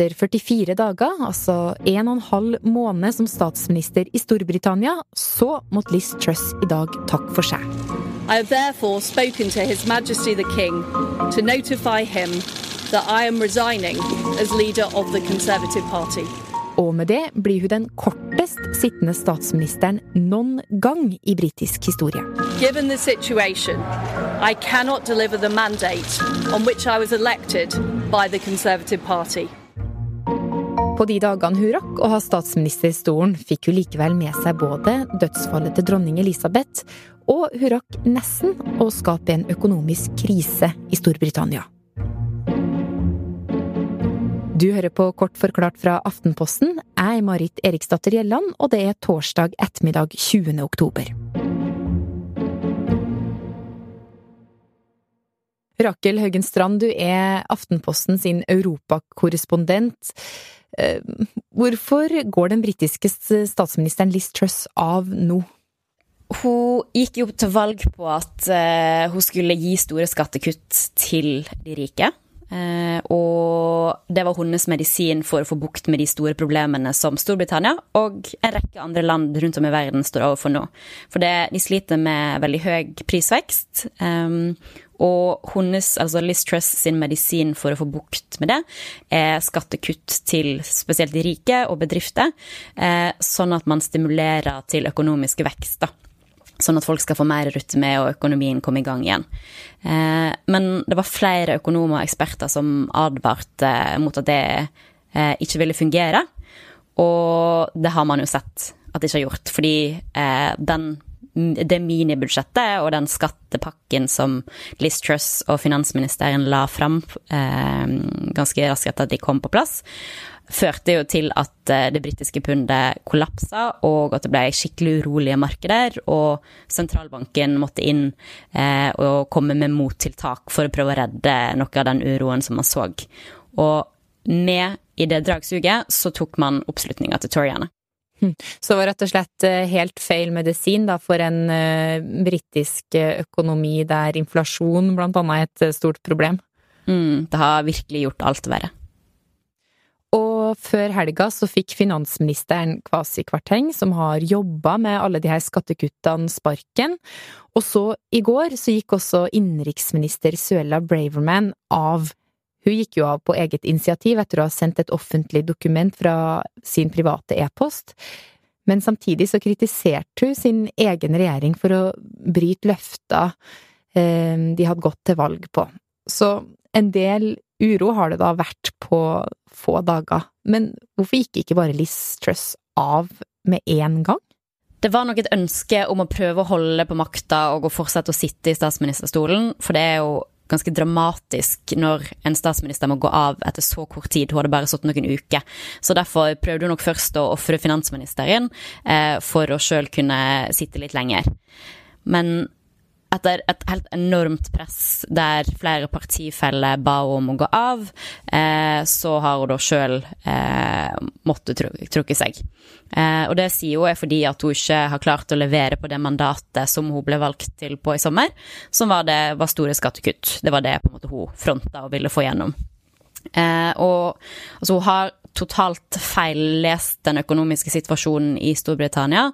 etter 44 dager, altså en og en halv måned som statsminister i Storbritannia, så måtte Liz Truss i dag takke for seg. I have therefore spoken to His Majesty the King to notify him that I am resigning as leader of the Conservative Party. Og med det blir hun den kortest sittende statsministeren noen gang i britisk historie. Given the situation, I cannot deliver the mandate on which I was elected by the Conservative Party. På de dagene hun rakk å ha statsministerstolen, fikk hun likevel med seg både dødsfallet til dronning Elisabeth, og hun rakk nesten å skape en økonomisk krise i Storbritannia. Du hører på Kort forklart fra Aftenposten. Jeg er Marit Eriksdatter Gjelland, og det er torsdag ettermiddag 20. oktober. Rakel Haugen Strand, du er Aftenposten sin europakorrespondent. Eh, hvorfor går den britiske statsministeren Liz Truss av nå? Hun gikk jo til valg på at uh, hun skulle gi store skattekutt til de rike. Uh, og det var hennes medisin for å få bukt med de store problemene som Storbritannia og en rekke andre land rundt om i verden står overfor nå. For det, de sliter med veldig høy prisvekst. Um, og hennes, altså Liz Truss sin medisin for å få bukt med det, er skattekutt til spesielt de rike og bedrifter, uh, sånn at man stimulerer til økonomisk vekst. da sånn at folk skal få mer å og økonomien komme i gang igjen. Eh, men det var flere økonomer og eksperter som advarte mot at det eh, ikke ville fungere. Og det har man jo sett at det ikke har gjort, fordi eh, den, det minibudsjettet og den skattepakken som Liz Truss og finansministeren la fram ganske raskt etter at de kom på plass, førte jo til at eh, det britiske pundet kollapsa, og at det ble skikkelig urolige markeder. Og sentralbanken måtte inn eh, og komme med mottiltak for å prøve å redde noe av den uroen som man så. Og med i det dragsuget så tok man oppslutninga til Toriene. Hm. Så det var rett og slett eh, helt feil medisin da, for en uh, britisk økonomi der inflasjon blant annet er et stort problem? Mm, det har virkelig gjort alt verre. Og før helga så fikk finansministeren Kwasi Kwarteng, som har jobba med alle de her skattekuttene, sparken. Og så, i går, så gikk også innenriksminister Suella Braverman av. Hun gikk jo av på eget initiativ etter å ha sendt et offentlig dokument fra sin private e-post. Men samtidig så kritiserte hun sin egen regjering for å bryte løfter eh, de hadde gått til valg på. Så en del uro har det da vært på få dager. Men hvorfor gikk ikke bare Liz Truss av med en gang? Det var nok et ønske om å prøve å holde på makta og fortsette å sitte i statsministerstolen, for det er jo ganske dramatisk når en statsminister må gå av etter så kort tid. Hun hadde bare sittet noen uker. Så derfor prøvde hun nok først å ofre finansministeren eh, for å sjøl kunne sitte litt lenger. Men etter et helt enormt press der flere partifeller ba om å gå av, eh, så har hun da sjøl eh, måttet trukke seg. Eh, og det sier hun er fordi at hun ikke har klart å levere på det mandatet som hun ble valgt til på i sommer, som var, det, var store skattekutt. Det var det måte hun fronta og ville få gjennom. Og altså, hun har totalt feillest den økonomiske situasjonen i Storbritannia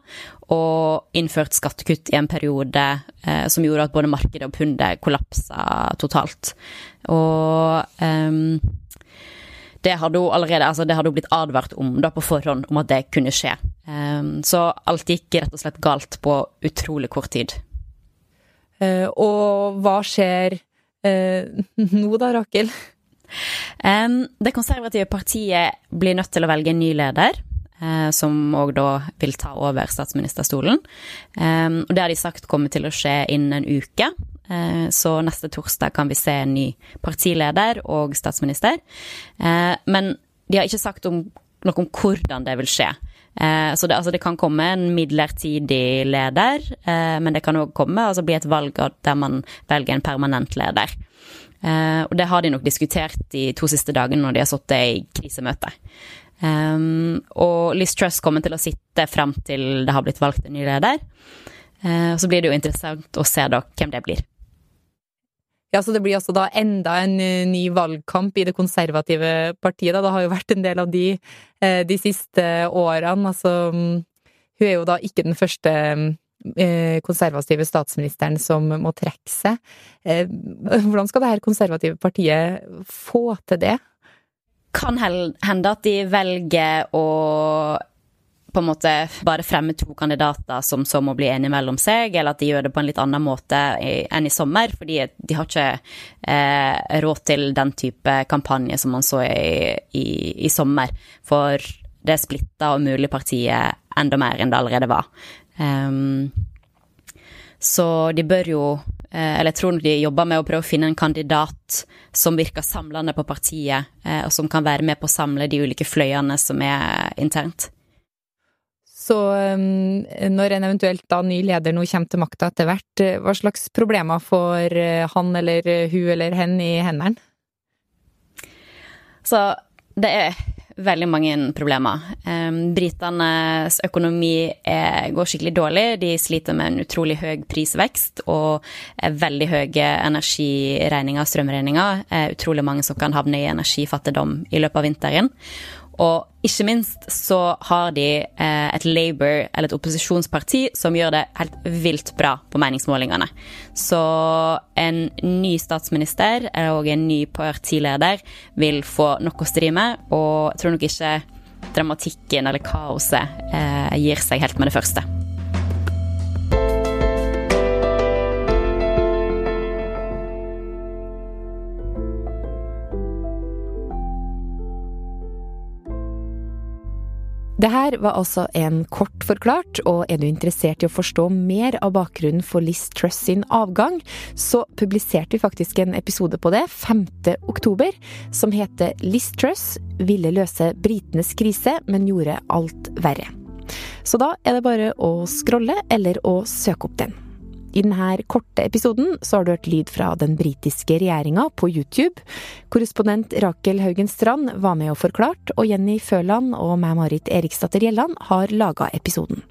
og innført skattekutt i en periode eh, som gjorde at både markedet og pundet kollapsa totalt. Og um, det hadde hun allerede altså det hadde hun blitt advart om da på forhånd om at det kunne skje. Um, så alt gikk rett og slett galt på utrolig kort tid. Uh, og hva skjer uh, nå da, Rakel? Det konservative partiet blir nødt til å velge en ny leder. Uh, som òg da vil ta over statsministerstolen. Og det har de sagt kommer til å skje innen en uke. Uh, så neste torsdag kan vi se en ny partileder og statsminister. Uh, men de har ikke sagt om, noe om hvordan det vil skje. Så det, altså det, kan komme en midlertidig leder, men det kan òg komme altså bli et valg der man velger en permanent leder. Uh, og det har de nok diskutert de to siste dagene når de har sittet i krisemøte. Um, og Liz Truss kommer til å sitte frem til det har blitt valgt en ny leder. Uh, så blir det jo interessant å se da hvem det blir. Ja, så det blir altså da enda en ny valgkamp i det konservative partiet, da. Det har jo vært en del av de de siste årene. Altså, hun er jo da ikke den første konservative statsministeren som må trekke seg. Hvordan skal det her konservative partiet få til det? Kan hende at de velger å på en måte bare fremme to kandidater som så må bli enige mellom seg, eller at de gjør det på en litt annen måte enn i sommer, fordi de har ikke eh, råd til den type kampanje som man så i, i, i sommer. For det splitta og mulig partiet enda mer enn det allerede var. Um, så de bør jo Eh, eller jeg tror de jobber med å prøve å finne en kandidat som virker samlende på partiet, eh, og som kan være med på å samle de ulike fløyene som er internt. Så når en eventuelt da ny leder nå kommer til makta etter hvert, eh, hva slags problemer får han eller hun eller hen i hendene? Så det er veldig mange problemer. Um, Britenes økonomi er, går skikkelig dårlig. De sliter med en utrolig høy prisvekst og veldig høye energiregninger og strømregninger. Utrolig mange som kan havne i energifattigdom i løpet av vinteren. Og ikke minst så har de eh, et Labour, eller et opposisjonsparti, som gjør det helt vilt bra på meningsmålingene. Så en ny statsminister og en ny partileder vil få nok å stri med, og jeg tror nok ikke dramatikken eller kaoset eh, gir seg helt med det første. Det her var altså en kort forklart, og er du interessert i å forstå mer av bakgrunnen for Liz Truss sin avgang, så publiserte vi faktisk en episode på det 5. oktober, som heter Liz Truss ville løse britenes krise, men gjorde alt verre. Så da er det bare å scrolle eller å søke opp den. I denne korte episoden så har du hørt lyd fra den britiske regjeringa på YouTube. Korrespondent Rakel Haugen Strand var med og forklart, og Jenny Føland og meg, Marit Eriksdatter Gjelland, har laga episoden.